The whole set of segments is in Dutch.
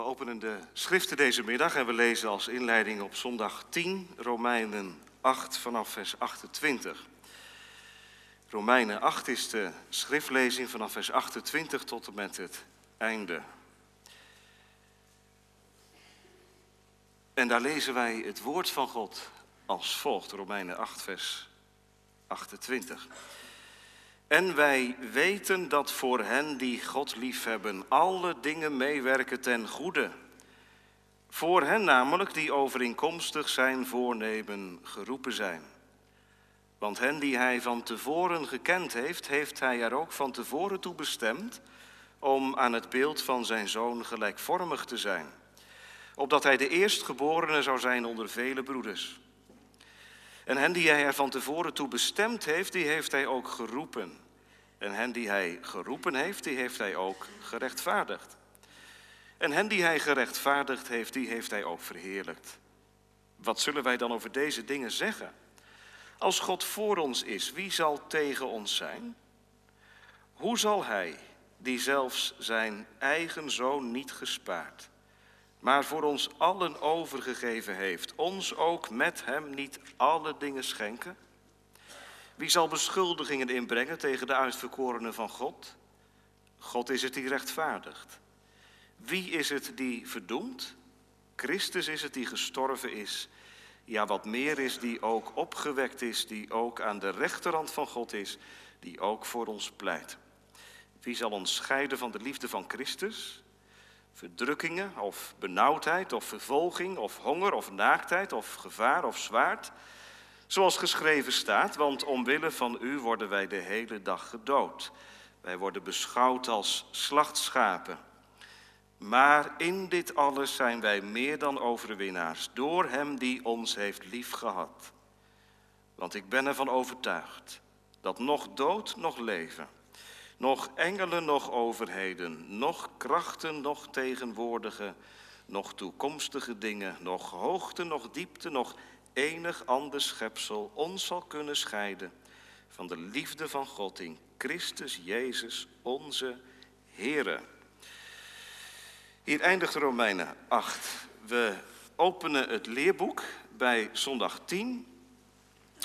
We openen de schriften deze middag en we lezen als inleiding op zondag 10 Romeinen 8 vanaf vers 28. Romeinen 8 is de schriftlezing vanaf vers 28 tot en met het einde. En daar lezen wij het woord van God als volgt, Romeinen 8 vers 28. En wij weten dat voor hen die God liefhebben alle dingen meewerken ten goede. Voor hen namelijk die overeenkomstig zijn voornemen geroepen zijn. Want hen die hij van tevoren gekend heeft, heeft hij er ook van tevoren toe bestemd om aan het beeld van zijn zoon gelijkvormig te zijn. Opdat hij de eerstgeborene zou zijn onder vele broeders. En hen die hij er van tevoren toe bestemd heeft, die heeft hij ook geroepen. En hen die hij geroepen heeft, die heeft hij ook gerechtvaardigd. En hen die hij gerechtvaardigd heeft, die heeft hij ook verheerlijkt. Wat zullen wij dan over deze dingen zeggen? Als God voor ons is, wie zal tegen ons zijn? Hoe zal hij, die zelfs zijn eigen zoon niet gespaard, maar voor ons allen overgegeven heeft, ons ook met hem niet alle dingen schenken? Wie zal beschuldigingen inbrengen tegen de uitverkorenen van God? God is het die rechtvaardigt. Wie is het die verdoemt? Christus is het die gestorven is. Ja, wat meer is, die ook opgewekt is, die ook aan de rechterhand van God is, die ook voor ons pleit. Wie zal ons scheiden van de liefde van Christus? Verdrukkingen of benauwdheid of vervolging of honger of naaktheid of gevaar of zwaard? Zoals geschreven staat, want omwille van u worden wij de hele dag gedood. Wij worden beschouwd als slachtschapen. Maar in dit alles zijn wij meer dan overwinnaars, door Hem die ons heeft liefgehad. Want ik ben ervan overtuigd dat nog dood, nog leven, nog engelen, nog overheden, nog krachten, nog tegenwoordige, nog toekomstige dingen, nog hoogte, nog diepte, nog enig ander schepsel ons zal kunnen scheiden van de liefde van God in Christus Jezus, onze Here. Hier eindigt Romeinen 8. We openen het leerboek bij zondag 10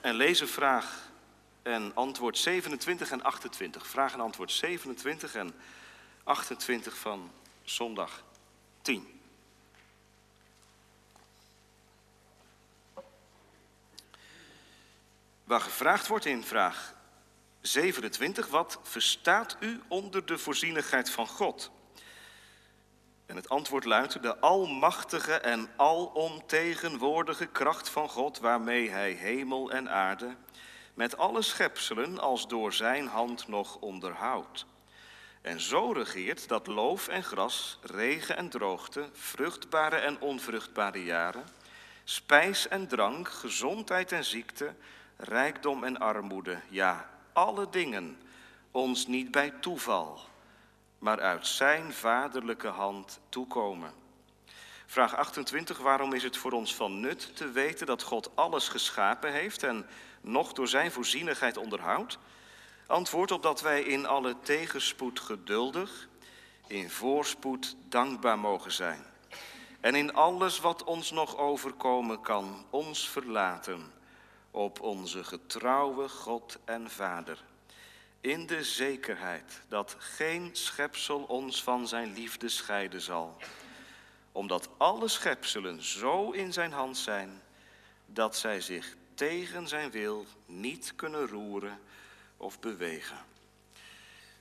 en lezen vraag en antwoord 27 en 28. Vraag en antwoord 27 en 28 van zondag 10. Waar gevraagd wordt in vraag 27, wat verstaat u onder de voorzienigheid van God? En het antwoord luidt, de almachtige en alomtegenwoordige kracht van God, waarmee hij hemel en aarde met alle schepselen als door zijn hand nog onderhoudt. En zo regeert dat loof en gras, regen en droogte, vruchtbare en onvruchtbare jaren, spijs en drank, gezondheid en ziekte, rijkdom en armoede, ja, alle dingen, ons niet bij toeval, maar uit Zijn vaderlijke hand toekomen. Vraag 28, waarom is het voor ons van nut te weten dat God alles geschapen heeft en nog door Zijn voorzienigheid onderhoudt? Antwoord op dat wij in alle tegenspoed geduldig, in voorspoed dankbaar mogen zijn. En in alles wat ons nog overkomen kan, ons verlaten op onze getrouwe God en Vader. In de zekerheid dat geen schepsel ons van zijn liefde scheiden zal. Omdat alle schepselen zo in zijn hand zijn dat zij zich tegen zijn wil niet kunnen roeren of bewegen.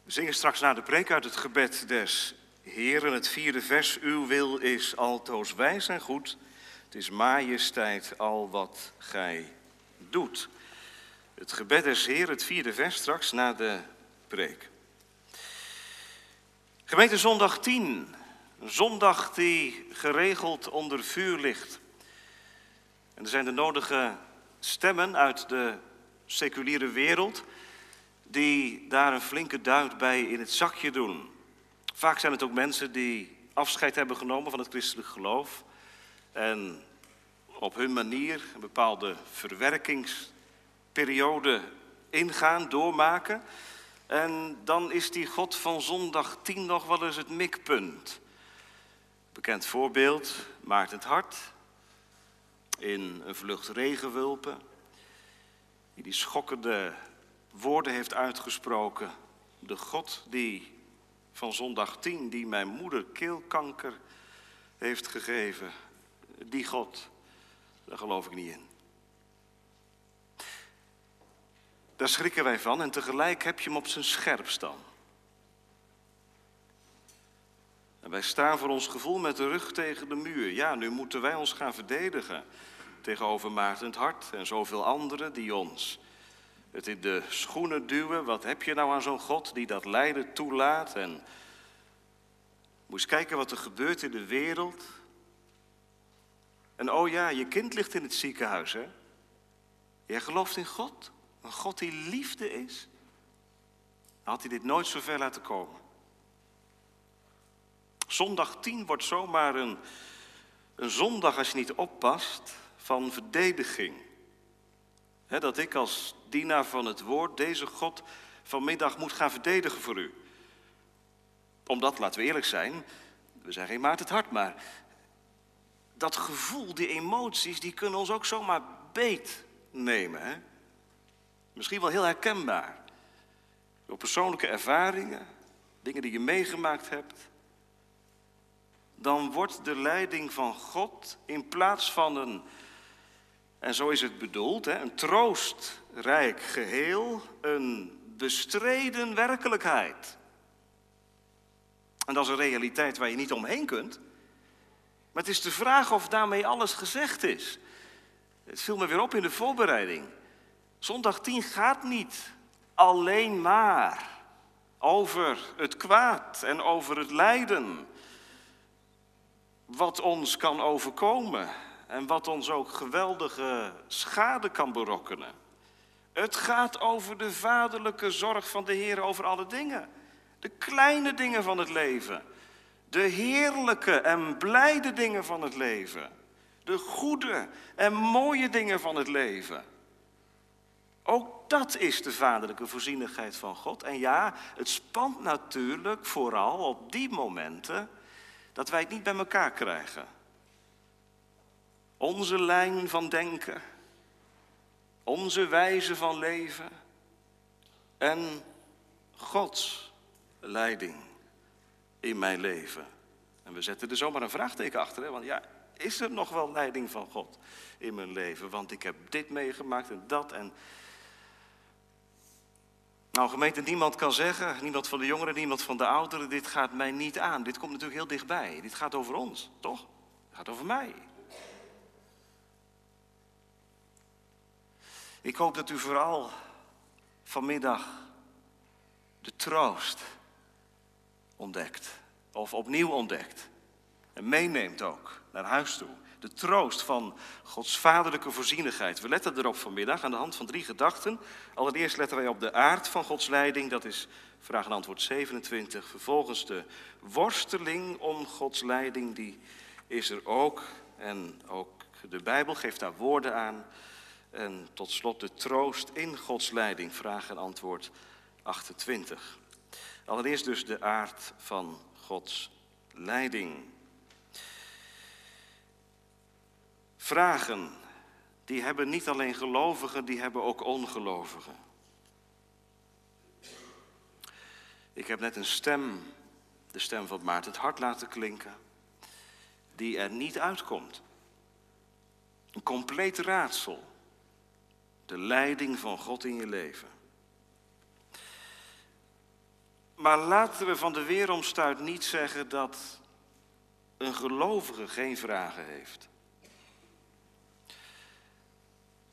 We zingen straks na de preek uit het gebed des Heren, het vierde vers. Uw wil is altoos wijs en goed. Het is majesteit al wat gij doet. Het gebed des Heer, het vierde vers straks na de preek. Gemeente zondag 10, een zondag die geregeld onder vuur ligt. En er zijn de nodige stemmen uit de seculiere wereld die daar een flinke duit bij in het zakje doen. Vaak zijn het ook mensen die afscheid hebben genomen van het christelijk geloof en op hun manier een bepaalde verwerkingsperiode ingaan, doormaken. En dan is die God van zondag 10 nog wel eens het mikpunt. Bekend voorbeeld, Maarten het Hart, in een vlucht regenwulpen, die die schokkende woorden heeft uitgesproken. De God die van zondag 10, die mijn moeder keelkanker heeft gegeven, die God, daar geloof ik niet in. Daar schrikken wij van en tegelijk heb je hem op zijn scherpst dan. En wij staan voor ons gevoel met de rug tegen de muur. Ja, nu moeten wij ons gaan verdedigen tegenover Maarten het Hart en zoveel anderen die ons het in de schoenen duwen. Wat heb je nou aan zo'n God die dat lijden toelaat? En moet eens kijken wat er gebeurt in de wereld. En oh ja, je kind ligt in het ziekenhuis, hè? Jij gelooft in God? Een God die liefde is? had hij dit nooit zo ver laten komen. Zondag 10 wordt zomaar een, een zondag als je niet oppast van verdediging. dat ik als dienaar van het woord deze God vanmiddag moet gaan verdedigen voor u. Omdat, laten we eerlijk zijn, we zijn geen Maart het hart, maar dat gevoel, die emoties, die kunnen ons ook zomaar beet nemen. Misschien wel heel herkenbaar. Door persoonlijke ervaringen, dingen die je meegemaakt hebt. Dan wordt de leiding van God in plaats van een, en zo is het bedoeld, een troostrijk geheel, een bestreden werkelijkheid. En dat is een realiteit waar je niet omheen kunt. Maar het is de vraag of daarmee alles gezegd is. Het viel me weer op in de voorbereiding. Zondag 10 gaat niet alleen maar over het kwaad en over het lijden. Wat ons kan overkomen en wat ons ook geweldige schade kan berokkenen. Het gaat over de vaderlijke zorg van de Heer over alle dingen. De kleine dingen van het leven. De heerlijke en blijde dingen van het leven. De goede en mooie dingen van het leven. Ook dat is de vaderlijke voorzienigheid van God. En ja, het spant natuurlijk vooral op die momenten dat wij het niet bij elkaar krijgen. Onze lijn van denken, onze wijze van leven en Gods leiding in mijn leven. En we zetten er zomaar een vraagteken achter, hè? want ja, is er nog wel leiding van God in mijn leven? Want ik heb dit meegemaakt en dat en nou, gemeente, niemand kan zeggen, niemand van de jongeren, niemand van de ouderen, dit gaat mij niet aan. Dit komt natuurlijk heel dichtbij. Dit gaat over ons, toch? Het gaat over mij. Ik hoop dat u vooral vanmiddag de troost ontdekt. Of opnieuw ontdekt. En meeneemt ook naar huis toe de troost van Gods vaderlijke voorzienigheid. We letten erop vanmiddag aan de hand van drie gedachten. Allereerst letten wij op de aard van Gods leiding, dat is vraag en antwoord 27. Vervolgens de worsteling om Gods leiding, die is er ook. En ook de Bijbel geeft daar woorden aan. En tot slot de troost in Gods leiding, vraag en antwoord 28. Allereerst dus de aard van Gods leiding. Vragen, die hebben niet alleen gelovigen, die hebben ook ongelovigen. Ik heb net een stem, de stem van Maarten het hart laten klinken, die er niet uitkomt. Een compleet raadsel. De leiding van God in je leven. Maar laten we van de weeromstuit niet zeggen dat een gelovige geen vragen heeft.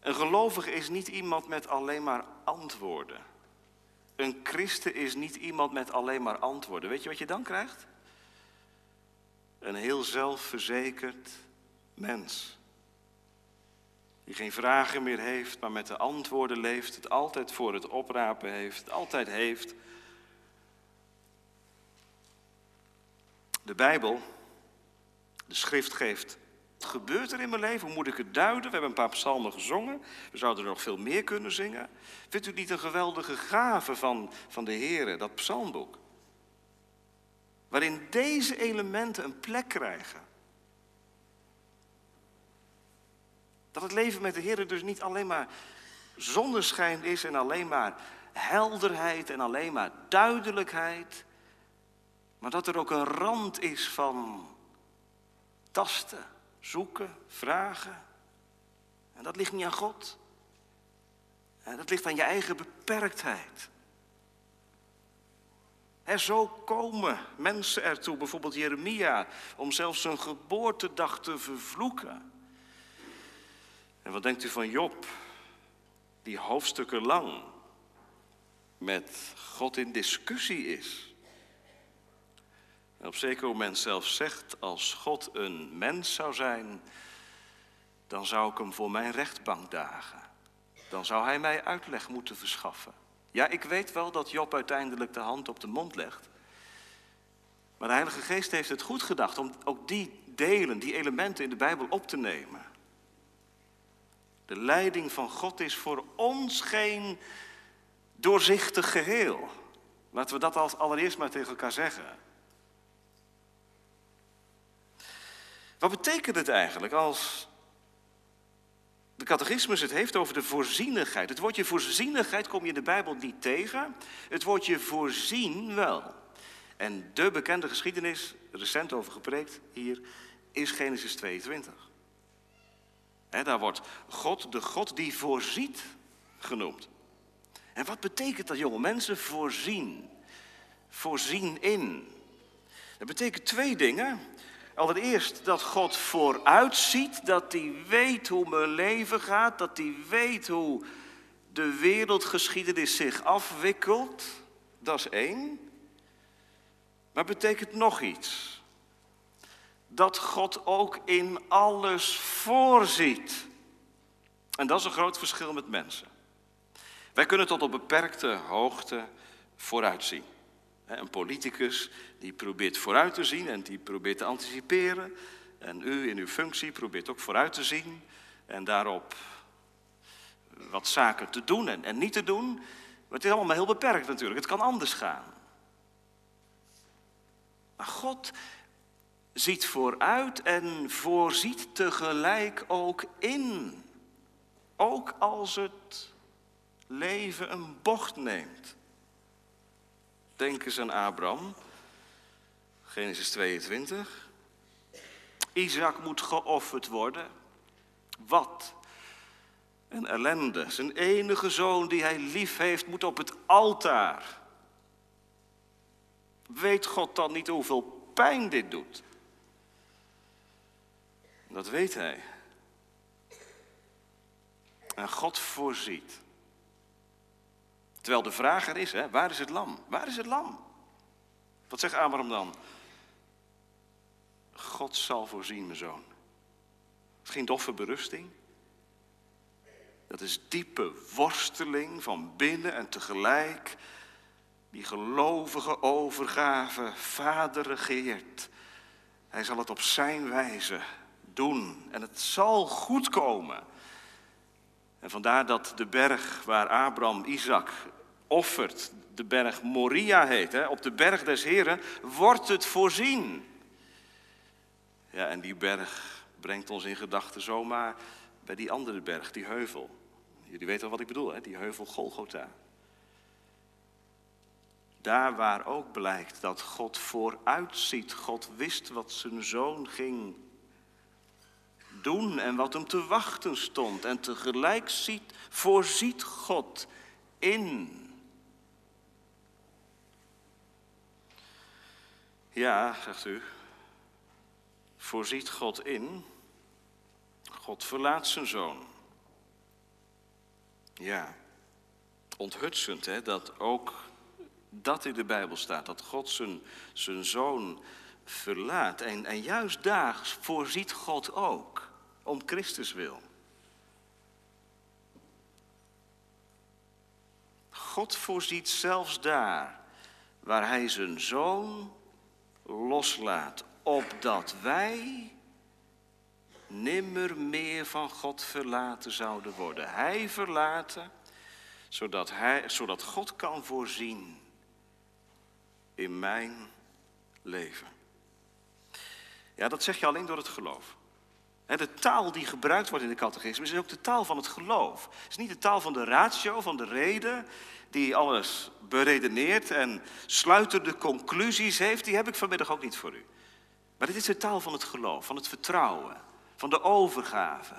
Een gelovige is niet iemand met alleen maar antwoorden. Een christen is niet iemand met alleen maar antwoorden. Weet je wat je dan krijgt? Een heel zelfverzekerd mens. Die geen vragen meer heeft, maar met de antwoorden leeft. Het altijd voor het oprapen heeft. Het altijd heeft. De Bijbel, de schrift geeft gebeurt er in mijn leven? Hoe moet ik het duiden? We hebben een paar psalmen gezongen. We zouden er nog veel meer kunnen zingen. Vindt u niet een geweldige gave van, van de Heer, dat psalmboek? waarin deze elementen een plek krijgen. Dat het leven met de Heer dus niet alleen maar zonneschijn is en alleen maar helderheid en alleen maar duidelijkheid, maar dat er ook een rand is van tasten, zoeken, vragen. En dat ligt niet aan God. En dat ligt aan je eigen beperktheid. En zo komen mensen ertoe, bijvoorbeeld Jeremia, om zelfs zijn geboortedag te vervloeken. En wat denkt u van Job, die hoofdstukken lang met God in discussie is? En op zeker moment zelfs zegt, als God een mens zou zijn, dan zou ik hem voor mijn rechtbank dagen. Dan zou hij mij uitleg moeten verschaffen. Ja, ik weet wel dat Job uiteindelijk de hand op de mond legt. Maar de Heilige Geest heeft het goed gedacht om ook die delen, die elementen in de Bijbel op te nemen. De leiding van God is voor ons geen doorzichtig geheel. Laten we dat als allereerst maar tegen elkaar zeggen. Wat betekent het eigenlijk als de catechismus het heeft over de voorzienigheid? Het woordje voorzienigheid kom je in de Bijbel niet tegen. Het woordje voorzien wel. En de bekende geschiedenis, recent over gepreekt hier, is Genesis 22. daar wordt God de God die voorziet genoemd. En wat betekent dat, jonge mensen? Voorzien. Voorzien in. Dat betekent twee dingen. Allereerst dat God vooruitziet, dat hij weet hoe mijn leven gaat, dat hij weet hoe de wereldgeschiedenis zich afwikkelt. Dat is één. Maar betekent nog iets. Dat God ook in alles voorziet. En dat is een groot verschil met mensen. Wij kunnen tot op beperkte hoogte vooruitzien. Een politicus die probeert vooruit te zien en die probeert te anticiperen. En u in uw functie probeert ook vooruit te zien en daarop wat zaken te doen en, en niet te doen. Maar het is allemaal heel beperkt natuurlijk. Het kan anders gaan. Maar God ziet vooruit en voorziet tegelijk ook in. Ook als het leven een bocht neemt. Denk eens aan Abraham, Genesis 22. Isaac moet geofferd worden. Wat? Een ellende. Zijn enige zoon die hij lief heeft, moet op het altaar. Weet God dan niet hoeveel pijn dit doet? Dat weet hij. En God voorziet. Terwijl de vraag er is, hè, waar is het lam? Waar is het lam? Wat zegt Abraham dan? God zal voorzien, mijn zoon. Het is geen doffe berusting. Dat is diepe worsteling van binnen en tegelijk die gelovige overgave. Vader regeert. Hij zal het op zijn wijze doen en het zal goed komen. En vandaar dat de berg waar Abraham Isaac offert, de berg Moria heet, hè, op de berg des Heren, wordt het voorzien. Ja, en die berg brengt ons in gedachten zomaar bij die andere berg, die heuvel. Jullie weten wel wat ik bedoel, hè? die heuvel Golgotha. Daar waar ook blijkt dat God vooruitziet, God wist wat zijn zoon ging doen en wat hem te wachten stond. En tegelijk ziet, voorziet God in. Ja, zegt u, voorziet God in. God verlaat zijn zoon. Ja, onthutsend hè, dat ook dat in de Bijbel staat, dat God zijn, zijn zoon verlaat. En, en juist daar voorziet God ook om Christus wil. God voorziet zelfs daar waar Hij zijn zoon loslaat, opdat wij nimmer meer van God verlaten zouden worden. Hij verlaten, zodat, hij, zodat God kan voorzien in mijn leven. Ja, dat zeg je alleen door het geloof. De taal die gebruikt wordt in de catechismus is ook de taal van het geloof. Het is niet de taal van de ratio, van de reden, die alles beredeneert en sluitende conclusies heeft. Die heb ik vanmiddag ook niet voor u. Maar dit is de taal van het geloof, van het vertrouwen, van de overgave.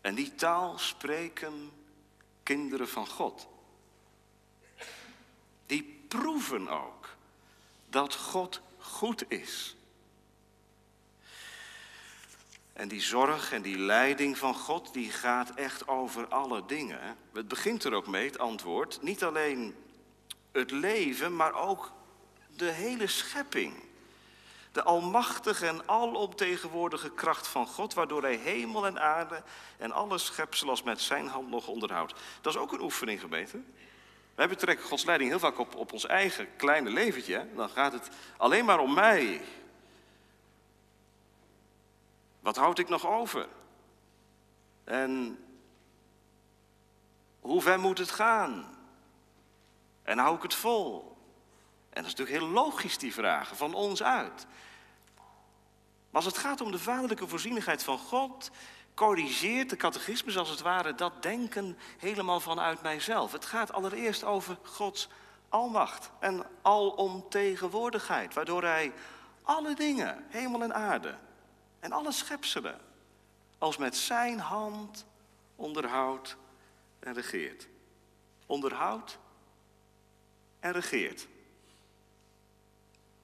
En die taal spreken kinderen van God. Die proeven ook dat God goed is. En die zorg en die leiding van God, die gaat echt over alle dingen. Het begint er ook mee, het antwoord. Niet alleen het leven, maar ook de hele schepping. De almachtige en alomtegenwoordige kracht van God, waardoor hij hemel en aarde en alle schepselen als met zijn hand nog onderhoudt. Dat is ook een oefening, gemeente. Wij betrekken Gods leiding heel vaak op, op ons eigen kleine leventje. Dan gaat het alleen maar om mij. Wat houd ik nog over? En hoe ver moet het gaan? En hou ik het vol? En dat is natuurlijk heel logisch, die vragen, van ons uit. Maar als het gaat om de vaderlijke voorzienigheid van God, corrigeert de catechismus als het ware dat denken helemaal vanuit mijzelf. Het gaat allereerst over Gods almacht en alomtegenwoordigheid, waardoor Hij alle dingen, hemel en aarde, en alle schepselen als met zijn hand onderhoudt en regeert. Onderhoudt en regeert.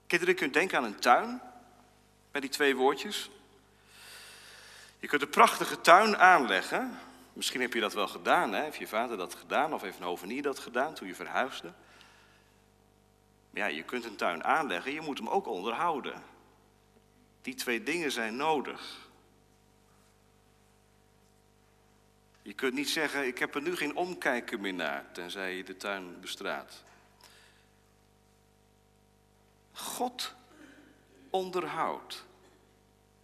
Kinderen, je kunt denken aan een tuin bij die twee woordjes. Je kunt een prachtige tuin aanleggen. Misschien heb je dat wel gedaan, hè? heeft je vader dat gedaan of heeft een hovenier dat gedaan toen je verhuisde. Ja, je kunt een tuin aanleggen, je moet hem ook onderhouden. Die twee dingen zijn nodig. Je kunt niet zeggen, ik heb er nu geen omkijken meer naar, tenzij je de tuin bestraat. God onderhoudt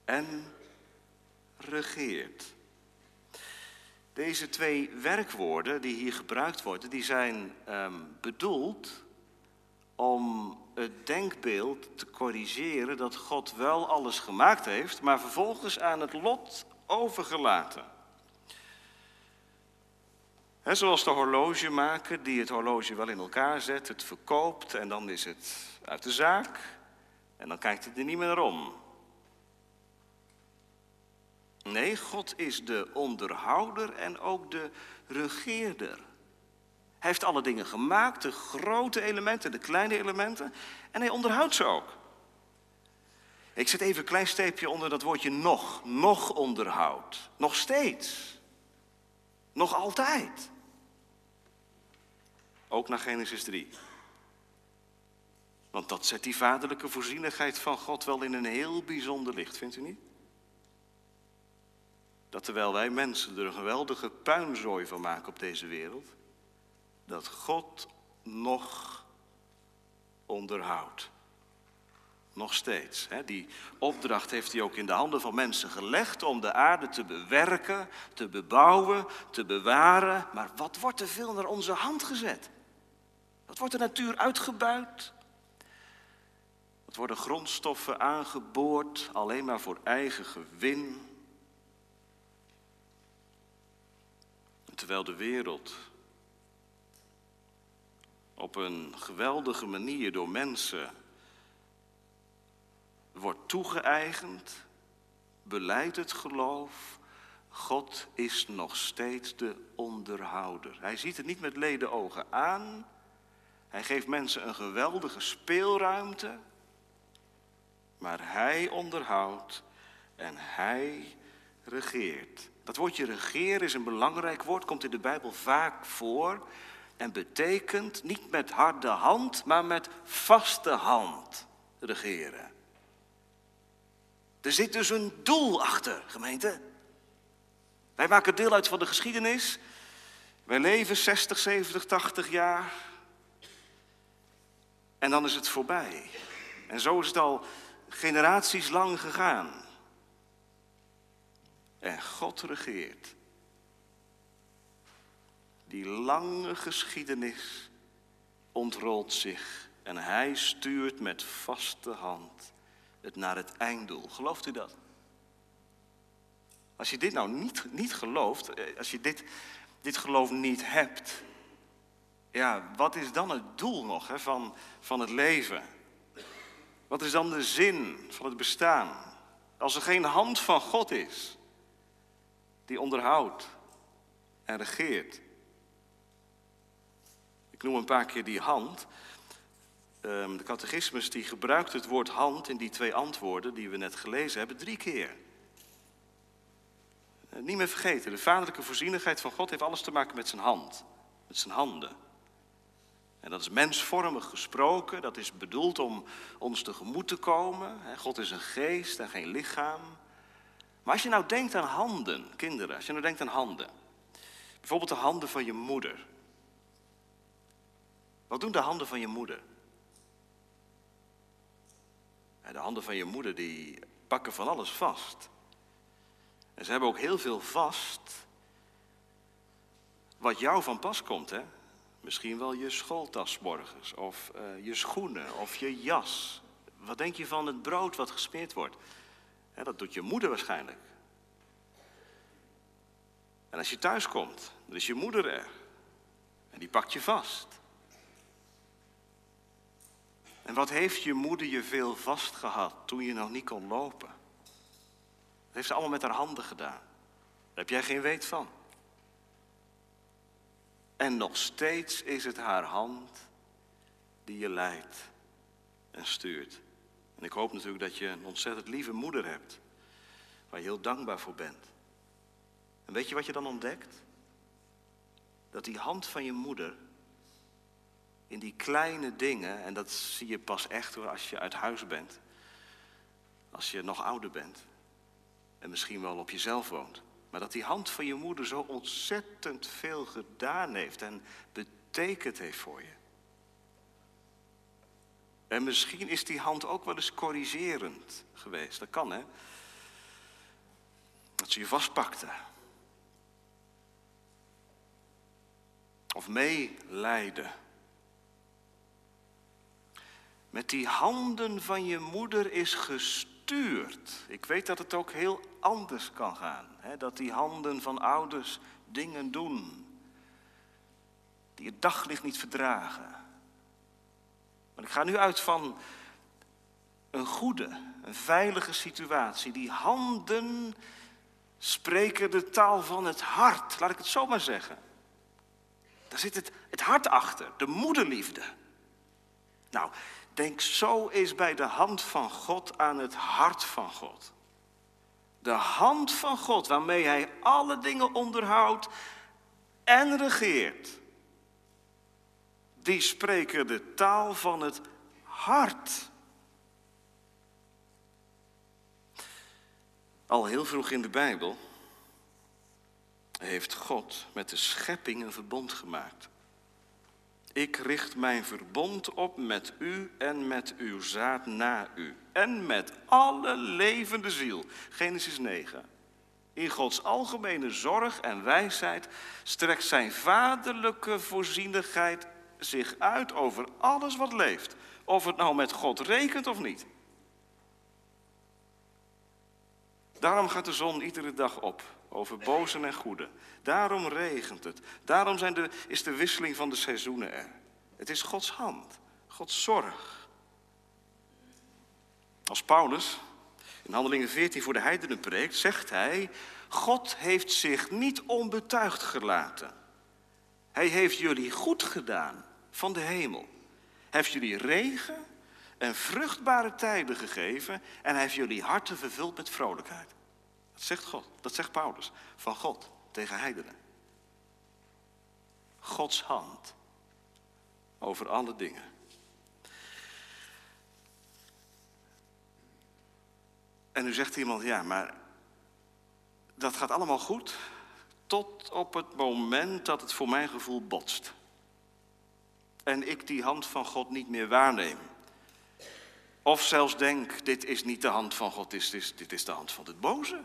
en regeert. Deze twee werkwoorden die hier gebruikt worden, die zijn um, bedoeld om het denkbeeld te corrigeren dat God wel alles gemaakt heeft, maar vervolgens aan het lot overgelaten. He, zoals de horlogemaker die het horloge wel in elkaar zet, het verkoopt en dan is het uit de zaak en dan kijkt het er niet meer om. Nee, God is de onderhouder en ook de regeerder. Hij heeft alle dingen gemaakt, de grote elementen, de kleine elementen. En hij onderhoudt ze ook. Ik zet even een klein steepje onder dat woordje nog. Nog onderhoud. Nog steeds. Nog altijd. Ook naar Genesis 3. Want dat zet die vaderlijke voorzienigheid van God wel in een heel bijzonder licht, vindt u niet? Dat terwijl wij mensen er een geweldige puinzooi van maken op deze wereld, dat God nog onderhoudt. Nog steeds. Hè? Die opdracht heeft hij ook in de handen van mensen gelegd om de aarde te bewerken, te bebouwen, te bewaren. Maar wat wordt er veel naar onze hand gezet? Wat wordt de natuur uitgebuit? Wat worden grondstoffen aangeboord alleen maar voor eigen gewin? terwijl de wereld op een geweldige manier door mensen wordt toegeëigend, beleidt het geloof, God is nog steeds de onderhouder. Hij ziet het niet met leden ogen aan. Hij geeft mensen een geweldige speelruimte. Maar hij onderhoudt en hij regeert. Dat woordje regeren is een belangrijk woord, komt in de Bijbel vaak voor en betekent niet met harde hand, maar met vaste hand regeren. Er zit dus een doel achter, gemeente. Wij maken deel uit van de geschiedenis. Wij leven 60, 70, 80 jaar. En dan is het voorbij. En zo is het al generaties lang gegaan. En God regeert. Die lange geschiedenis ontrolt zich En hij stuurt met vaste hand het naar het einddoel. Gelooft u dat? Als je dit nou niet, niet gelooft, eh, als je dit, dit geloof niet hebt, ja, wat is dan het doel nog hè, van, van het leven? Wat is dan de zin van het bestaan? Als er geen hand van God is, die onderhoudt en regeert. Ik noem een paar keer die hand. Ehm, de catechismus die gebruikt het woord hand in die twee antwoorden die we net gelezen hebben, drie keer. Eh, niet meer vergeten, de vaderlijke voorzienigheid van God heeft alles te maken met zijn hand, met zijn handen. En dat is mensvormig gesproken, dat is bedoeld om ons tegemoet te komen. God is een geest en geen lichaam. Maar als je nou denkt aan handen, kinderen, als je nou denkt aan handen. Bijvoorbeeld de handen van je moeder. Wat doen de handen van je moeder? De handen van je moeder die pakken van alles vast. En ze hebben ook heel veel vast wat jou van pas komt, hè? Misschien wel je schooltas morgens, of uh, je schoenen, of je jas. Wat denk je van het brood wat gesmeerd wordt? dat doet je moeder waarschijnlijk. En als je thuis komt, dan is je moeder er. En die pakt je vast. En wat heeft je moeder je veel vast gehad toen je nog niet kon lopen? Dat heeft ze allemaal met haar handen gedaan. Daar heb jij geen weet van. En nog steeds is het haar hand die je leidt en stuurt. En ik hoop natuurlijk dat je een ontzettend lieve moeder hebt, waar je heel dankbaar voor bent. En weet je wat je dan ontdekt? Dat die hand van je moeder in die kleine dingen, en dat zie je pas echt hoor als je uit huis bent, als je nog ouder bent en misschien wel op jezelf woont. Maar dat die hand van je moeder zo ontzettend veel gedaan heeft en betekend heeft voor je. En misschien is die hand ook wel eens corrigerend geweest. Dat kan, hè? Dat ze je vastpakte. Of meelijden. Met die handen van je moeder is gestuurd. Ik weet dat het ook heel anders kan gaan. Hè? Dat die handen van ouders dingen doen. Die het daglicht niet verdragen. Maar ik ga nu uit van een goede, een veilige situatie. Die handen spreken de taal van het hart, laat ik het zo maar zeggen. Daar zit het, het hart achter, de moederliefde. Nou, denk zo eens bij de hand van God aan het hart van God. De hand van God waarmee Hij alle dingen onderhoudt en regeert die spreken de taal van het hart. Al heel vroeg in de Bijbel heeft God met de schepping een verbond gemaakt. Ik richt mijn verbond op met u en met uw zaad na u. En met alle levende ziel. Genesis 9. In Gods algemene zorg en wijsheid strekt zijn vaderlijke voorzienigheid zich uit over alles wat leeft. Of het nou met God rekent of niet. Daarom gaat de zon iedere dag op, over bozen en goede. Daarom regent het. Daarom zijn de, is de wisseling van de seizoenen er. Het is Gods hand, Gods zorg. Als Paulus in Handelingen 14 voor de heidenen preekt, zegt hij: God heeft zich niet onbetuigd gelaten. Hij heeft jullie goed gedaan van de hemel. Hij heeft jullie regen en vruchtbare tijden gegeven en hij heeft jullie harten vervuld met vrolijkheid. Zegt God, dat zegt Paulus, van God tegen heidenen. Gods hand over alle dingen. En nu zegt iemand, ja, maar dat gaat allemaal goed tot op het moment dat het voor mijn gevoel botst en ik die hand van God niet meer waarneem. Of zelfs denk, dit is niet de hand van God, dit is, dit is de hand van het boze.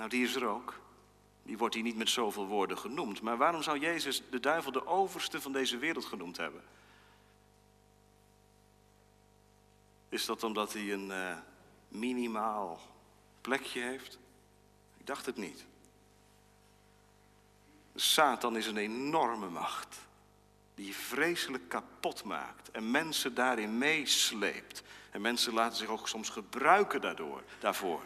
Nou, die is er ook. die wordt hier niet met zoveel woorden genoemd. Maar waarom zou Jezus de duivel de overste van deze wereld genoemd hebben? Is dat omdat hij een uh, minimaal plekje heeft? Ik dacht het niet. Satan is een enorme macht die vreselijk kapot maakt en mensen daarin meesleept. En mensen laten zich ook soms gebruiken daardoor, daarvoor.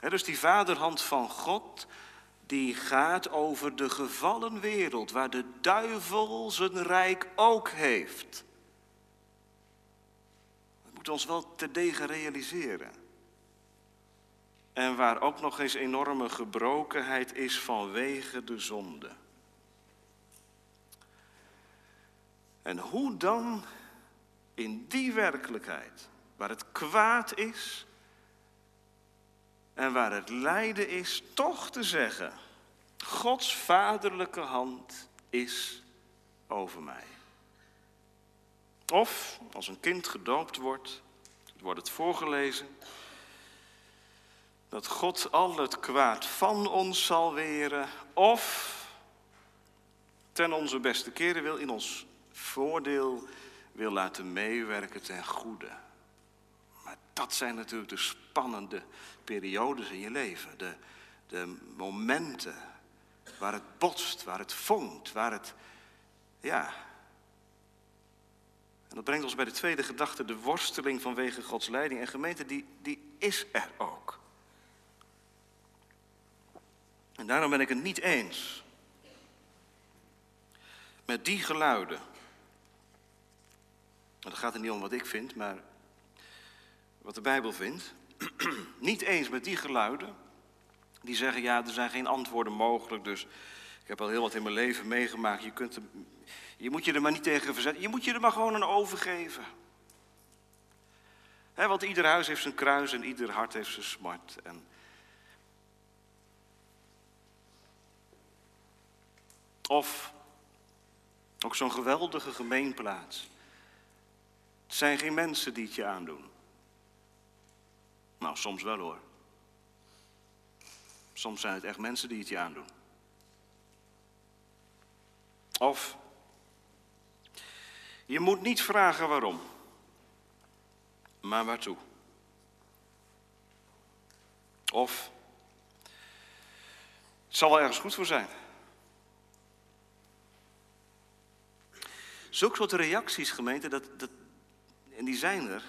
Dus die vaderhand van God, die gaat over de gevallen wereld, waar de duivel zijn rijk ook heeft. Dat moet ons wel te degen realiseren. En waar ook nog eens enorme gebrokenheid is vanwege de zonde. En hoe dan in die werkelijkheid, waar het kwaad is en waar het lijden is, toch te zeggen, Gods vaderlijke hand is over mij. Of als een kind gedoopt wordt, wordt het voorgelezen, dat God al het kwaad van ons zal weren, of ten onze beste keren wil in ons voordeel wil laten meewerken ten goede. Dat zijn natuurlijk de spannende periodes in je leven. De, de momenten waar het botst, waar het vonkt, waar het. Ja. En dat brengt ons bij de tweede gedachte, de worsteling vanwege Gods leiding. En gemeente, die, die is er ook. En daarom ben ik het niet eens met die geluiden maar het gaat er niet om wat ik vind, maar wat de Bijbel vindt. niet eens met die geluiden. Die zeggen, ja, er zijn geen antwoorden mogelijk, dus ik heb al heel wat in mijn leven meegemaakt. Je, kunt je moet je er maar niet tegen verzetten. Je moet je er maar gewoon aan overgeven. want ieder huis heeft zijn kruis en ieder hart heeft zijn smart. En of ook zo'n geweldige gemeenplaats. Het zijn geen mensen die het je aandoen. Nou, soms wel hoor. Soms zijn het echt mensen die het je aandoen. Of je moet niet vragen waarom, maar waartoe. Of het zal wel ergens goed voor zijn. Zulke soort reacties, gemeente, dat, dat, en die zijn er,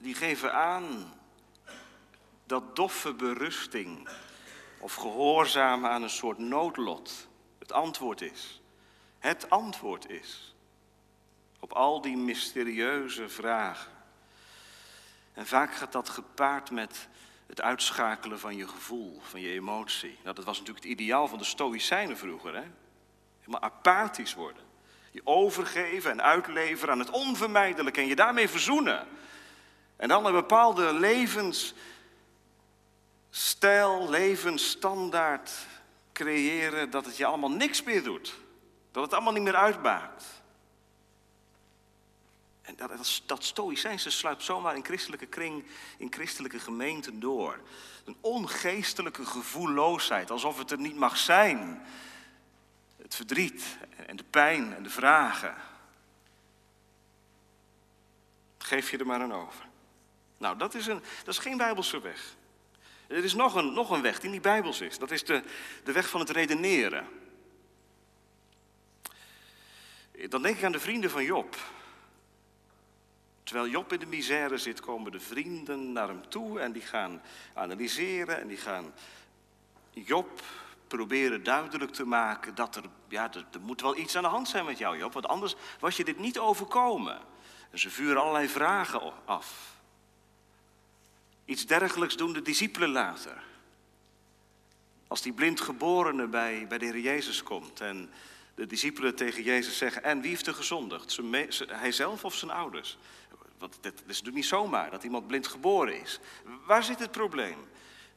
die geven aan dat doffe berusting of gehoorzamen aan een soort noodlot het antwoord is. Het antwoord is op al die mysterieuze vragen. En vaak gaat dat gepaard met het uitschakelen van je gevoel, van je emotie. Nou, dat was natuurlijk het ideaal van de Stoïcijnen vroeger. Hè? Helemaal apathisch worden. Je overgeven en uitleveren aan het onvermijdelijke en je daarmee verzoenen. En dan een bepaalde levensstijl, levensstandaard creëren dat het je allemaal niks meer doet. Dat het allemaal niet meer uitmaakt. En dat, dat, dat stoïcijnse sluipt zomaar in christelijke kring, in christelijke gemeenten door. Een ongeestelijke gevoelloosheid, alsof het er niet mag zijn het verdriet en de pijn en de vragen. Geef je er maar aan over. Nou, dat is, een, dat is geen bijbelse weg. Er is nog een, nog een weg die niet bijbels is. Dat is de, de weg van het redeneren. Dan denk ik aan de vrienden van Job. Terwijl Job in de misère zit, komen de vrienden naar hem toe en die gaan analyseren en die gaan Job proberen duidelijk te maken dat er, ja, er, er, moet wel iets aan de hand zijn met jou, Job, want anders was je dit niet overkomen. En ze vuren allerlei vragen af. Iets dergelijks doen de discipelen later. Als die blindgeborene bij, bij de Heer Jezus komt en de discipelen tegen Jezus zeggen, en wie heeft er gezondigd? Hij zelf of zijn ouders? Want het is natuurlijk niet zomaar dat iemand blind geboren is. Waar zit het probleem?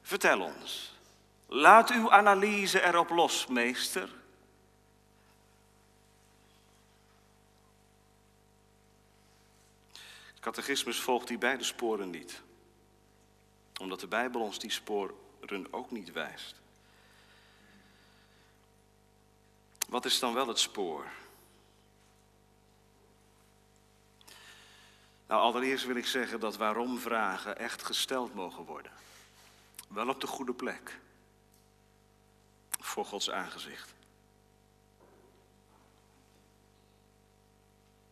Vertel ons. Laat uw analyse erop los, meester. Het catechismus volgt die beide sporen niet. Omdat de Bijbel ons die sporen ook niet wijst. Wat is dan wel het spoor? Nou, allereerst wil ik zeggen dat waarom vragen echt gesteld mogen worden. Wel op de goede plek. Voor Gods aangezicht.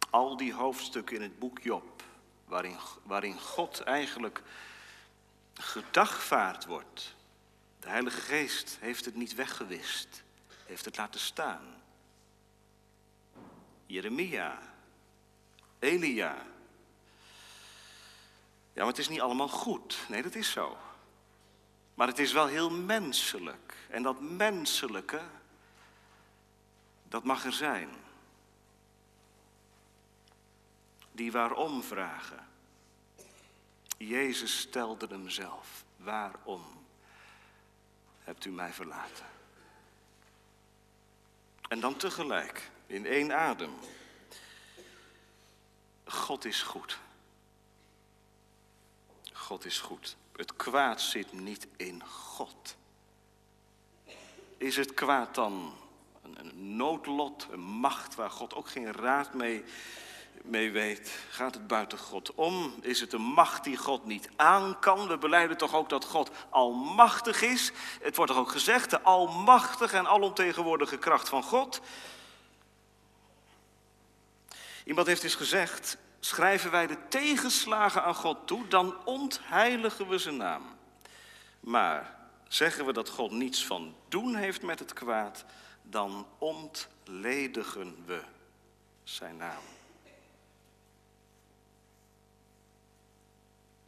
Al die hoofdstukken in het boek Job, waarin, waarin God eigenlijk gedagvaard wordt. De Heilige Geest heeft het niet weggewist, heeft het laten staan. Jeremia, Elia. Ja, maar het is niet allemaal goed. Nee, dat is zo. Maar het is wel heel menselijk. En dat menselijke, dat mag er zijn. Die waarom vragen. Jezus stelde hem zelf. Waarom hebt u mij verlaten? En dan tegelijk, in één adem. God is goed. God is goed. Het kwaad zit niet in God. Is het kwaad dan een noodlot, een macht waar God ook geen raad mee, mee weet? Gaat het buiten God om? Is het een macht die God niet aan kan? We beleiden toch ook dat God almachtig is? Het wordt toch ook gezegd, de almachtige en alomtegenwoordige kracht van God. Iemand heeft eens gezegd, schrijven wij de tegenslagen aan God toe, dan ontheiligen we zijn naam. Maar zeggen we dat God niets van doen heeft met het kwaad, dan ontledigen we zijn naam.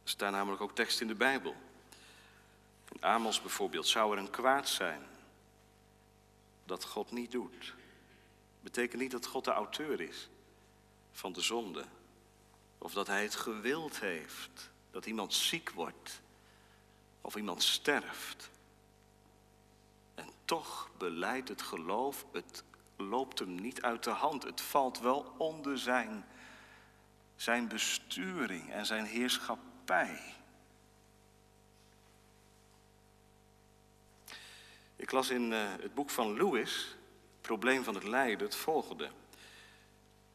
Er staan namelijk ook teksten in de Bijbel. In Amos bijvoorbeeld, zou er een kwaad zijn dat God niet doet. Betekent niet dat God de auteur is van de zonde. Of dat hij het gewild heeft dat iemand ziek wordt of iemand sterft. En toch beleidt het geloof, het loopt hem niet uit de hand. Het valt wel onder zijn, zijn besturing en zijn heerschappij. Ik las in uh, het boek van Lewis, probleem van het lijden, het volgende.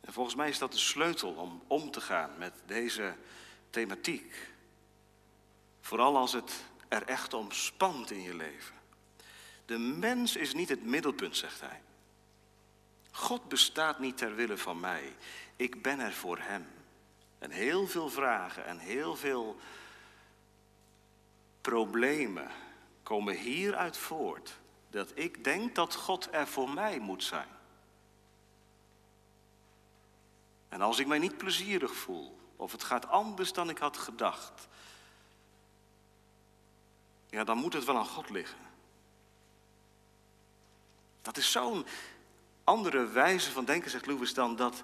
En volgens mij is dat de sleutel om om te gaan met deze thematiek. Vooral als het er echt om spant in je leven. De mens is niet het middelpunt, zegt hij. God bestaat niet ter wille van mij. Ik ben er voor Hem. En heel veel vragen en heel veel problemen komen hieruit voort. Dat ik denk dat God er voor mij moet zijn. En als ik mij niet plezierig voel, of het gaat anders dan ik had gedacht, ja, dan moet het wel aan God liggen. Dat is zo'n andere wijze van denken, zegt Lewis, dan dat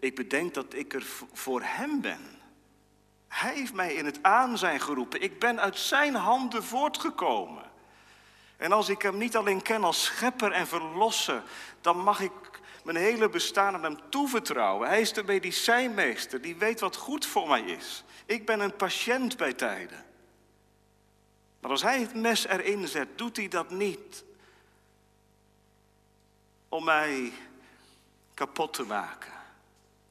ik bedenk dat ik er voor Hem ben. Hij heeft mij in het aanzijn geroepen. Ik ben uit Zijn handen voortgekomen. En als ik Hem niet alleen ken als schepper en verlosser, dan mag ik mijn hele bestaan aan Hem toevertrouwen. Hij is de medicijnmeester, die weet wat goed voor mij is. Ik ben een patiënt bij tijden. Maar als Hij het mes erin zet, doet Hij dat niet om mij kapot te maken.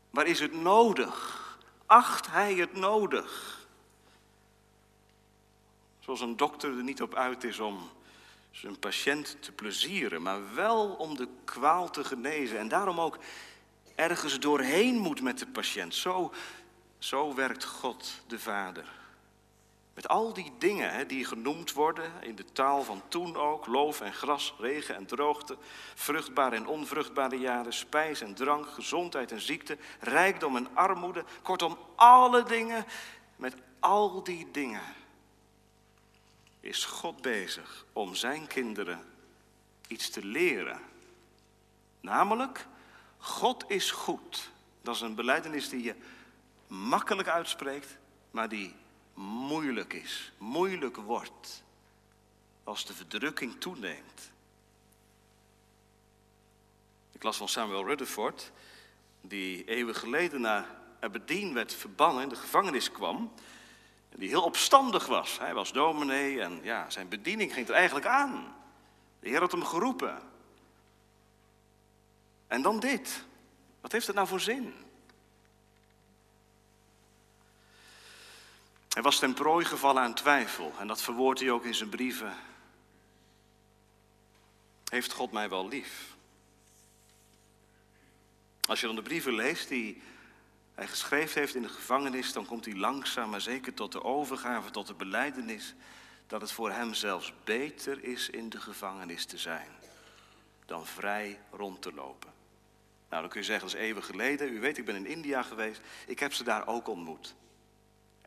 Maar is het nodig? Acht Hij het nodig? Zoals een dokter er niet op uit is om zijn patiënt te plezieren, maar wel om de kwaal te genezen. En daarom ook ergens doorheen moet met de patiënt. Zo, zo werkt God de Vader. Met al die dingen hè, die genoemd worden in de taal van toen ook, loof en gras, regen en droogte, vruchtbare en onvruchtbare jaren, spijs en drank, gezondheid en ziekte, rijkdom en armoede, kortom alle dingen, met al die dingen is God bezig om zijn kinderen iets te leren. Namelijk, God is goed. Dat is een beleidenis die je makkelijk uitspreekt, maar die moeilijk is, moeilijk wordt als de verdrukking toeneemt. Ik las van Samuel Rutherford, die eeuwen geleden naar Aberdeen werd verbannen, in de gevangenis kwam. Die heel opstandig was. Hij was dominee en ja, zijn bediening ging er eigenlijk aan. De Heer had hem geroepen. En dan dit. Wat heeft het nou voor zin? Hij was ten prooi gevallen aan twijfel en dat verwoordt hij ook in zijn brieven. Heeft God mij wel lief? Als je dan de brieven leest die hij geschreven heeft in de gevangenis, dan komt hij langzaam maar zeker tot de overgave, tot de beleidenis dat het voor hem zelfs beter is in de gevangenis te zijn dan vrij rond te lopen. Nou, dan kun je zeggen, dat is eeuwen geleden. U weet, ik ben in India geweest. Ik heb ze daar ook ontmoet.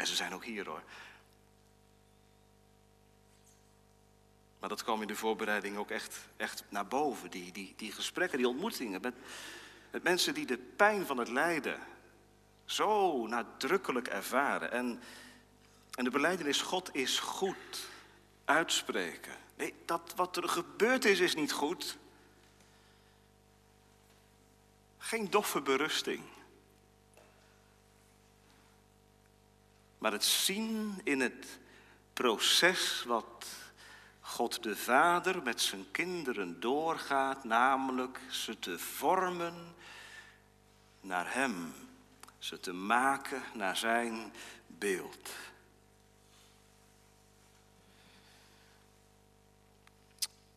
En ze zijn ook hier hoor. Maar dat kwam in de voorbereiding ook echt, echt naar boven. Die, die, die gesprekken, die ontmoetingen met, met mensen die de pijn van het lijden zo nadrukkelijk ervaren. En, en de beleidenis God is goed uitspreken. Nee, dat wat er gebeurd is, is niet goed. Geen doffe berusting. Maar het zien in het proces wat God de Vader met zijn kinderen doorgaat, namelijk ze te vormen naar Hem, ze te maken naar Zijn beeld.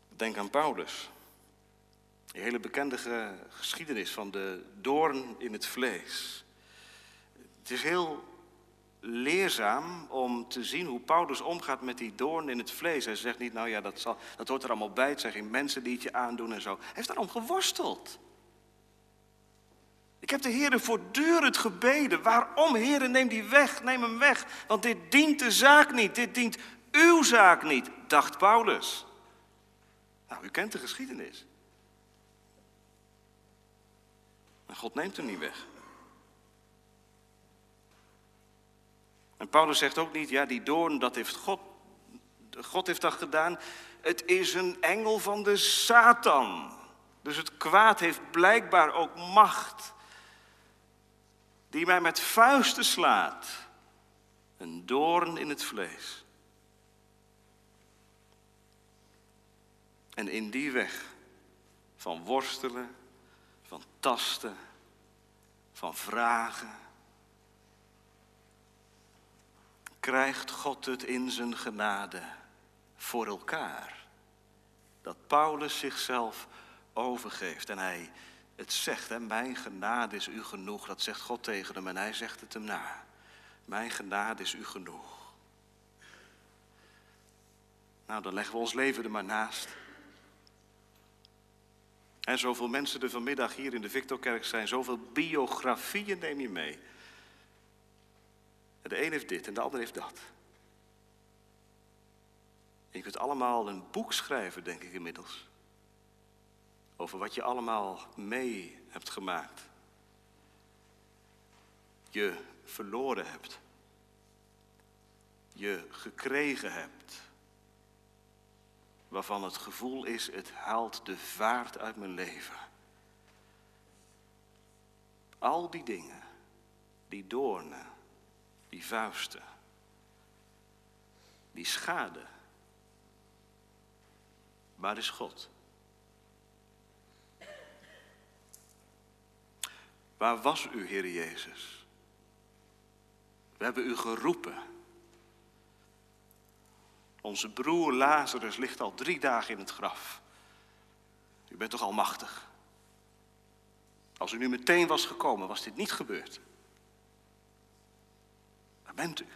Denk aan Paulus. Die hele bekende geschiedenis van de doorn in het vlees. Het is heel leerzaam om te zien hoe Paulus omgaat met die doorn in het vlees. Hij zegt niet, nou ja, dat, zal, dat hoort er allemaal bij. Het zijn geen mensen die het je aandoen en zo. Hij heeft daarom geworsteld. Ik heb de Heer voortdurend gebeden. Waarom, Heer, neem die weg, neem hem weg. Want dit dient de zaak niet, dit dient uw zaak niet, dacht Paulus. Nou, u kent de geschiedenis. Maar God neemt hem niet weg. En Paulus zegt ook niet, ja, die doorn, dat heeft God, God heeft dat gedaan. Het is een engel van de Satan. Dus het kwaad heeft blijkbaar ook macht. Die mij met vuisten slaat. Een doorn in het vlees. En in die weg van worstelen, van tasten, van vragen, krijgt God het in zijn genade voor elkaar. Dat Paulus zichzelf overgeeft en hij het zegt, hè, mijn genade is u genoeg, dat zegt God tegen hem en hij zegt het hem na. Mijn genade is u genoeg. Nou, dan leggen we ons leven er maar naast. En zoveel mensen er vanmiddag hier in de Victorkerk zijn, zoveel biografieën neem je mee. De een heeft dit en de ander heeft dat. En je kunt allemaal een boek schrijven, denk ik inmiddels. Over wat je allemaal mee hebt gemaakt. Je verloren hebt. Je gekregen hebt. Waarvan het gevoel is, het haalt de vaart uit mijn leven. Al die dingen, die doornen, die vuisten, die schade. Waar is God? Waar was u, Heer Jezus? We hebben u geroepen. Onze broer Lazarus ligt al drie dagen in het graf. U bent toch al machtig? Als u nu meteen was gekomen, was dit niet gebeurd bent u?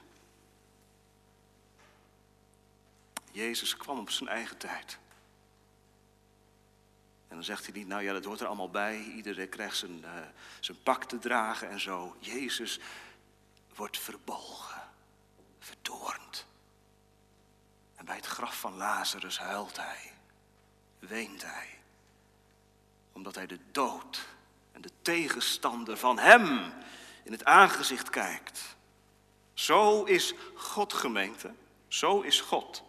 Jezus kwam op zijn eigen tijd. En dan zegt hij niet, nou ja, dat hoort er allemaal bij. Iedereen krijgt zijn, uh, zijn pak te dragen en zo. Jezus wordt verbolgen, verdoornd. En bij het graf van Lazarus huilt hij, weent hij. Omdat hij de dood en de tegenstander van hem in het aangezicht kijkt. Zo is God gemeente. Zo is God.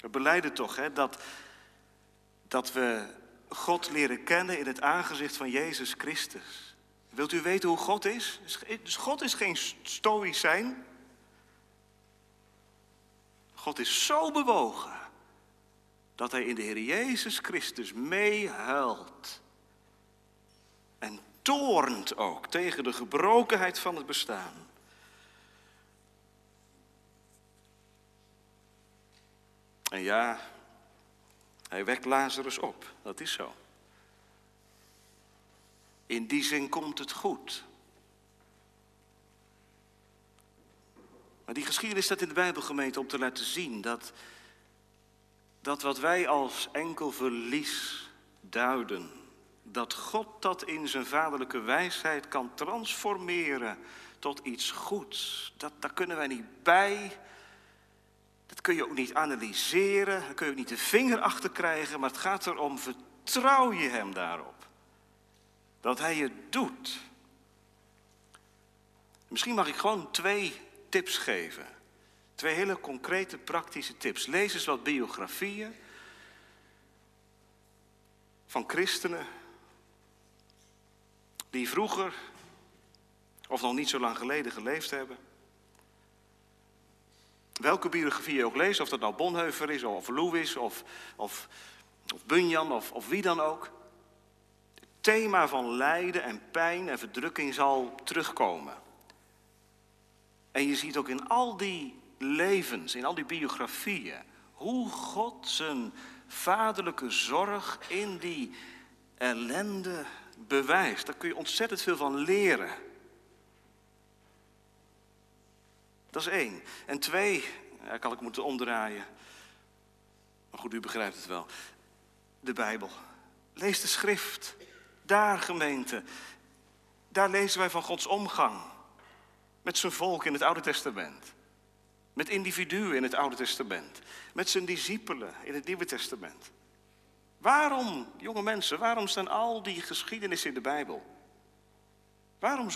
We beleiden toch hè, dat, dat we God leren kennen in het aangezicht van Jezus Christus. Wilt u weten hoe God is? Dus God is geen stoïcijn. God is zo bewogen dat hij in de Heer Jezus Christus meehuilt. En toornt ook tegen de gebrokenheid van het bestaan. En ja, hij wekt Lazarus op, dat is zo. In die zin komt het goed. Maar die geschiedenis staat in de Bijbelgemeente om te laten zien dat, dat wat wij als enkel verlies duiden, dat God dat in zijn vaderlijke wijsheid kan transformeren tot iets goeds. Dat, daar kunnen wij niet bij. Dat kun je ook niet analyseren, daar kun je ook niet de vinger achter krijgen, maar het gaat erom, vertrouw je hem daarop. Dat hij het doet. Misschien mag ik gewoon twee tips geven. Twee hele concrete, praktische tips. Lees eens wat biografieën van christenen die vroeger of nog niet zo lang geleden geleefd hebben. Welke biografie je ook leest, of dat nou Bonheuver is, of Louis, of, of, of Bunyan, of, of wie dan ook. Het thema van lijden en pijn en verdrukking zal terugkomen. En je ziet ook in al die levens, in al die biografieën, hoe God zijn vaderlijke zorg in die ellende bewijst. Daar kun je ontzettend veel van leren. Dat is één. En twee, ja, kan ik moeten omdraaien. Maar goed, u begrijpt het wel. De Bijbel. Lees de schrift. Daar, gemeente. Daar lezen wij van Gods omgang. Met zijn volk in het Oude Testament. Met individuen in het Oude Testament. Met zijn discipelen in het Nieuwe Testament. Waarom, jonge mensen, waarom staan al die geschiedenissen in de Bijbel? Waarom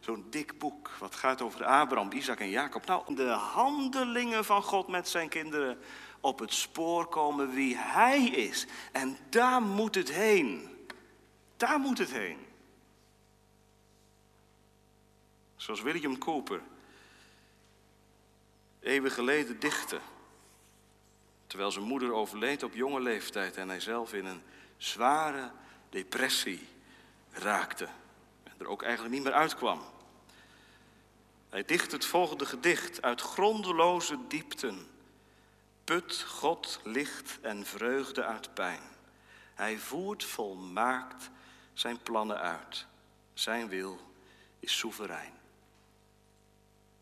zo'n dik boek wat gaat over Abraham, Isaac en Jacob? Nou, de handelingen van God met zijn kinderen op het spoor komen wie hij is. En daar moet het heen. Daar moet het heen. Zoals William Cooper eeuwen geleden dichtte. Terwijl zijn moeder overleed op jonge leeftijd en hij zelf in een zware depressie raakte. Er ook eigenlijk niet meer uitkwam. Hij dicht het volgende gedicht. Uit grondeloze diepten put God licht en vreugde uit pijn. Hij voert volmaakt zijn plannen uit. Zijn wil is soeverein.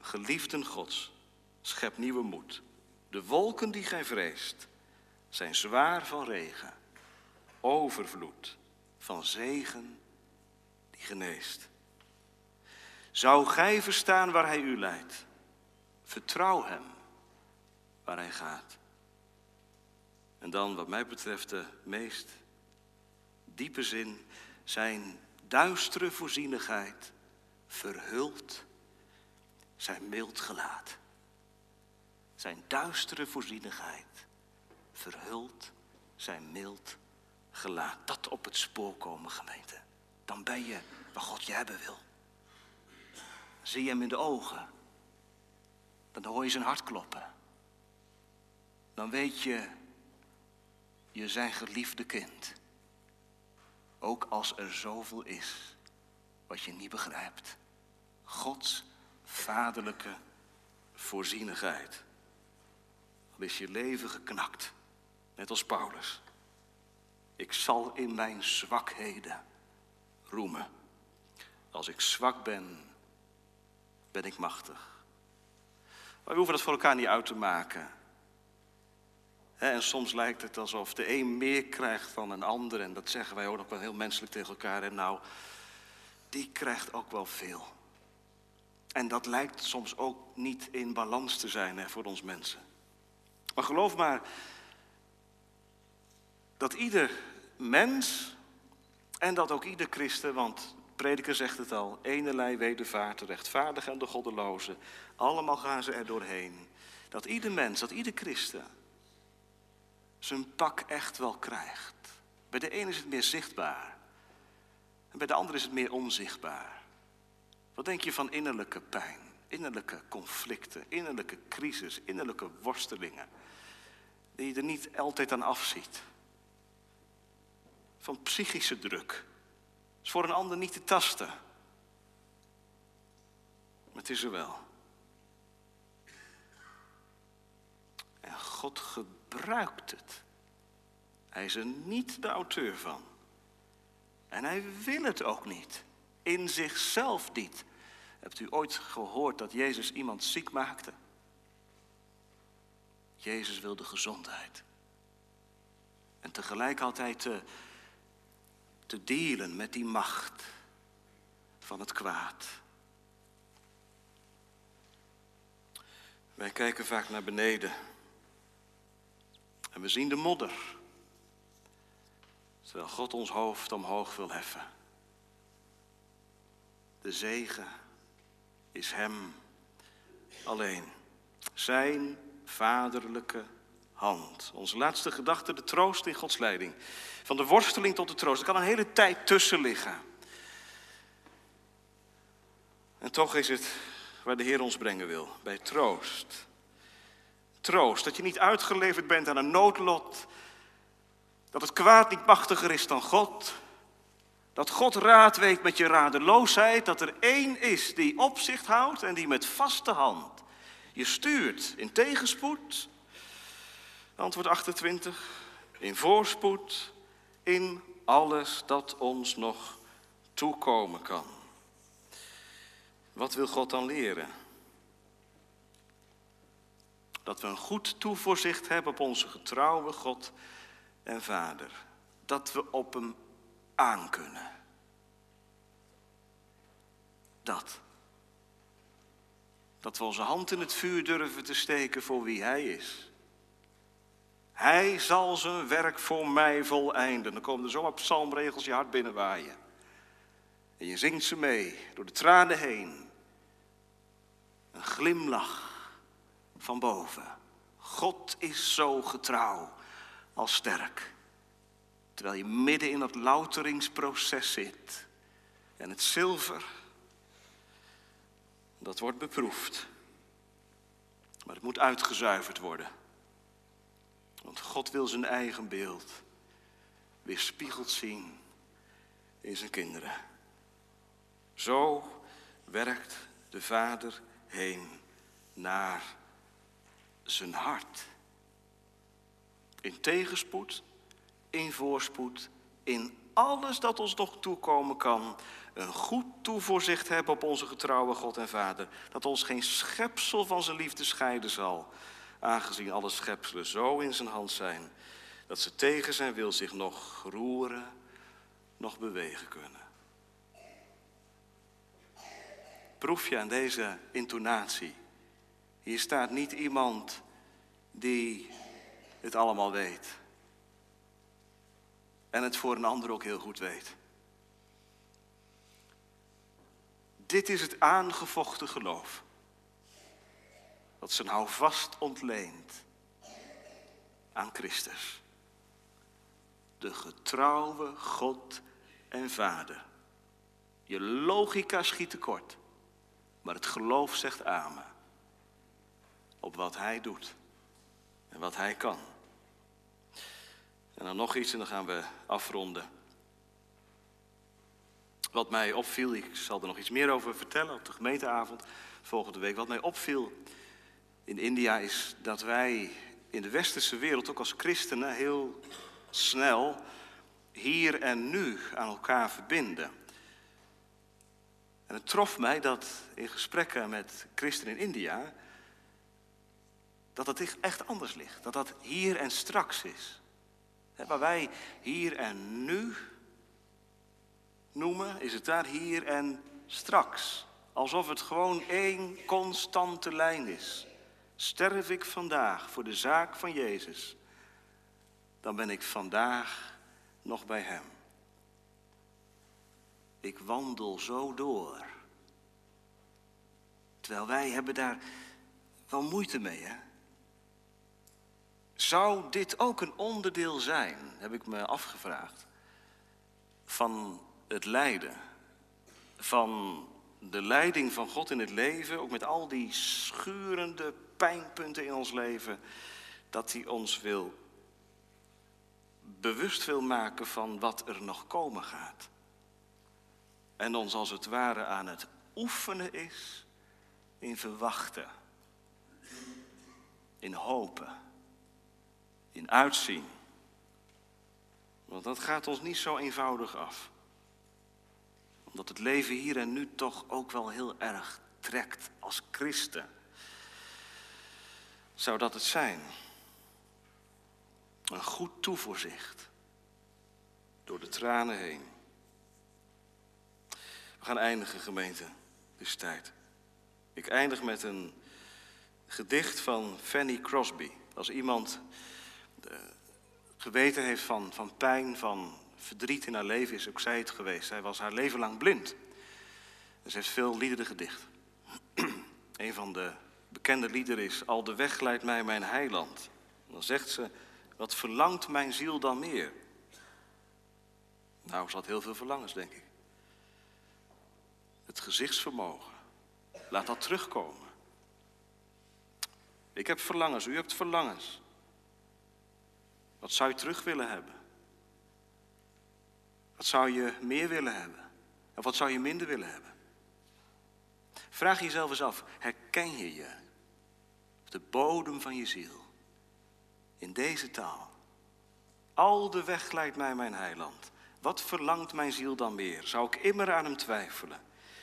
Geliefden Gods, schep nieuwe moed. De wolken die gij vreest zijn zwaar van regen, overvloed van zegen geneest. Zou gij verstaan waar hij u leidt? Vertrouw hem waar hij gaat. En dan, wat mij betreft, de meest diepe zin, zijn duistere voorzienigheid verhult zijn mild gelaat. Zijn duistere voorzienigheid verhult zijn mild gelaat. Dat op het spoor komen, gemeente. Dan ben je waar God je hebben wil. Zie je hem in de ogen. Dan hoor je zijn hart kloppen. Dan weet je, je zijn geliefde kind. Ook als er zoveel is wat je niet begrijpt. Gods vaderlijke voorzienigheid. Al is je leven geknakt, net als Paulus. Ik zal in mijn zwakheden Als ik zwak ben, ben ik machtig. Maar we hoeven dat voor elkaar niet uit te maken. En soms lijkt het alsof de een meer krijgt dan een ander. En dat zeggen wij ook nog wel heel menselijk tegen elkaar. En nou, die krijgt ook wel veel. En dat lijkt soms ook niet in balans te zijn hè, voor ons mensen. Maar geloof maar dat ieder mens en dat ook ieder christen, want prediker zegt het al, enelei wedervaart, de rechtvaardige en de goddeloze, allemaal gaan ze er doorheen. Dat ieder mens, dat ieder christen zijn pak echt wel krijgt. Bij de ene is het meer zichtbaar en bij de andere is het meer onzichtbaar. Wat denk je van innerlijke pijn? innerlijke conflicten, innerlijke crisis, innerlijke worstelingen. Die je er niet altijd aan afziet. Van psychische druk. is voor een ander niet te tasten. Maar het is er wel. En God gebruikt het. Hij is er niet de auteur van. En hij wil het ook niet. In zichzelf niet. Hebt u ooit gehoord dat Jezus iemand ziek maakte? Jezus wilde gezondheid. En tegelijk altijd te dealen met die macht van het kwaad. Wij kijken vaak naar beneden en we zien de modder, terwijl God ons hoofd omhoog wil heffen. De zegen is Hem alleen. Zijn vaderlijke Onze laatste gedachte, de troost in Gods leiding. Van de worsteling tot de troost. Er kan een hele tijd tussen liggen. En toch is het waar de Heer ons brengen wil, bij troost. Troost, dat je niet uitgeleverd bent aan een noodlot. Dat het kwaad niet machtiger is dan God. Dat God raad weet met je radeloosheid. Dat er één is die opzicht houdt en die met vaste hand je stuurt in tegenspoed. Antwoord 28. In voorspoed. In alles dat ons nog toekomen kan. Wat wil God dan leren? Dat we een goed toevoorzicht hebben op onze getrouwe God en Vader. Dat we op Hem aankunnen. Dat. Dat we onze hand in het vuur durven te steken voor wie Hij is. Hij zal zijn werk voor mij voleinden. Dan komen er zomaar psalmregels je hart binnenwaaien. En je zingt ze mee, door de tranen heen. Een glimlach van boven. God is zo getrouw als sterk. Terwijl je midden in dat louteringsproces zit. En het zilver, dat wordt beproefd. Maar het moet uitgezuiverd worden. Want God wil zijn eigen beeld weer spiegeld zien in zijn kinderen. Zo werkt de Vader heen naar zijn hart. In tegenspoed, in voorspoed, in alles dat ons nog toekomen kan, een goed toevoorzicht hebben op onze getrouwe God en Vader. Dat ons geen schepsel van zijn liefde scheiden zal, aangezien alle schepselen zo in zijn hand zijn, dat ze tegen zijn wil zich nog roeren, nog bewegen kunnen. Proef je aan deze intonatie. Hier staat niet iemand die het allemaal weet. En het voor een ander ook heel goed weet. Dit is het aangevochten geloof. Dat zijn houvast ontleent aan Christus. De getrouwe God en Vader. Je logica schiet tekort, maar het geloof zegt amen op wat Hij doet en wat Hij kan. En dan nog iets en dan gaan we afronden. Wat mij opviel, ik zal er nog iets meer over vertellen op de gemeenteavond volgende week. Wat mij opviel in India is dat wij in de westerse wereld, ook als christenen, heel snel hier en nu aan elkaar verbinden. En het trof mij dat in gesprekken met christenen in India, dat het echt anders ligt. Dat dat hier en straks is. Waar wij hier en nu noemen, is het daar hier en straks. Alsof het gewoon één constante lijn is. Sterf ik vandaag voor de zaak van Jezus, dan ben ik vandaag nog bij Hem. Ik wandel zo door. Terwijl wij hebben daar wel moeite mee, hè? Zou dit ook een onderdeel zijn, heb ik me afgevraagd, van het lijden, van de leiding van God in het leven, ook met al die schurende pijnpunten in ons leven, dat hij ons wil bewust wil maken van wat er nog komen gaat. En ons als het ware aan het oefenen is in verwachten, in hopen, in uitzien. Want dat gaat ons niet zo eenvoudig af. Omdat het leven hier en nu toch ook wel heel erg trekt als christen. Zou dat het zijn? Een goed toevoorzicht. Door de tranen heen. We gaan eindigen, gemeente. Het is tijd. Ik eindig met een gedicht van Fanny Crosby. Als iemand eh, geweten heeft van, van pijn, van verdriet in haar leven, is ook zij het geweest. Zij was haar leven lang blind. Ze heeft veel liederen gedicht. een van de bekende liederen is Al de weg leidt mij mijn heiland. dan zegt ze, wat verlangt mijn ziel dan meer? Nou, ze had heel veel verlangens, denk ik. Het gezichtsvermogen. Laat dat terugkomen. Ik heb verlangens, u hebt verlangens. Wat zou je terug willen hebben? Wat zou je meer willen hebben? En wat zou je minder willen hebben? Vraag jezelf eens af, herken je je de bodem van je ziel in deze taal? Al de weg leidt mij mijn heiland. Wat verlangt mijn ziel dan meer? Zou ik immer aan hem twijfelen,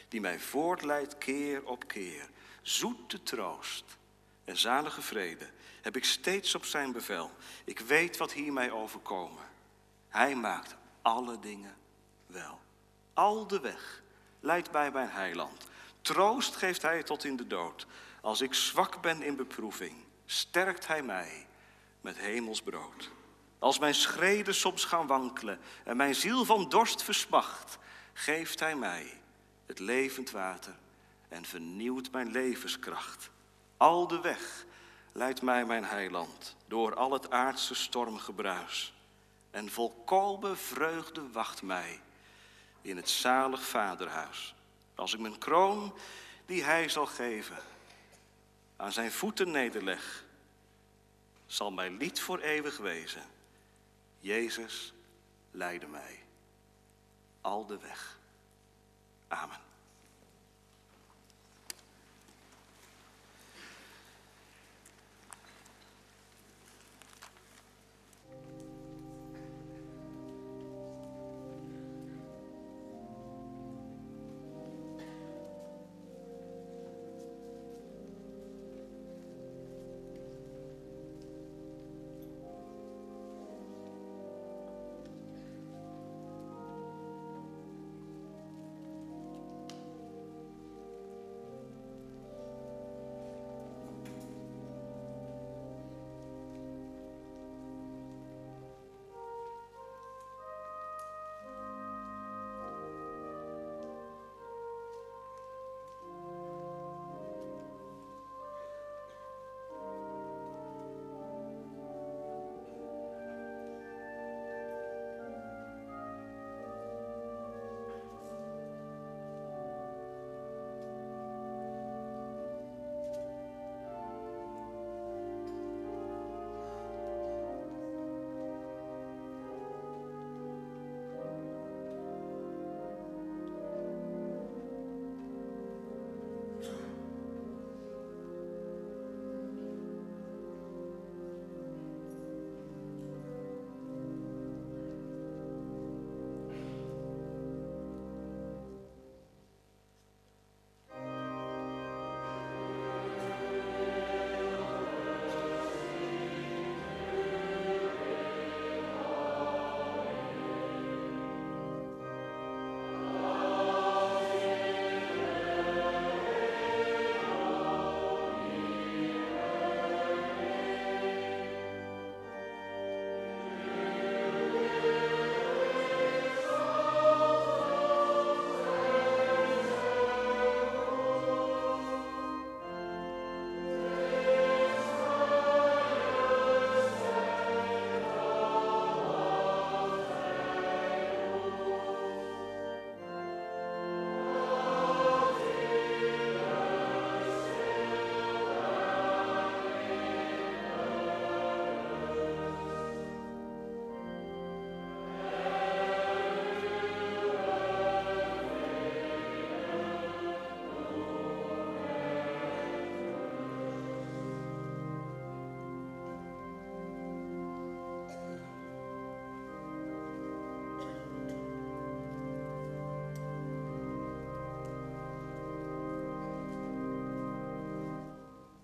die mij voortleidt keer op keer? Zoete troost en zalige vrede heb ik steeds op zijn bevel. Ik weet wat hier mij overkomen. Hij maakt alle dingen wel. Al de weg leidt bij mijn heiland. Troost geeft hij tot in de dood. Als ik zwak ben in beproeving, sterkt hij mij met hemels brood. Als mijn schreden soms gaan wankelen en mijn ziel van dorst versmacht, geeft hij mij het levend water en vernieuwt mijn levenskracht. Al de weg leidt mij mijn heiland door al het aardse stormgebruis. En volkomen vreugde wacht mij in het zalig vaderhuis. Als ik mijn kroon, die hij zal geven, aan zijn voeten nederleg, zal mijn lied voor eeuwig wezen. Jezus, leidde mij al de weg. Amen.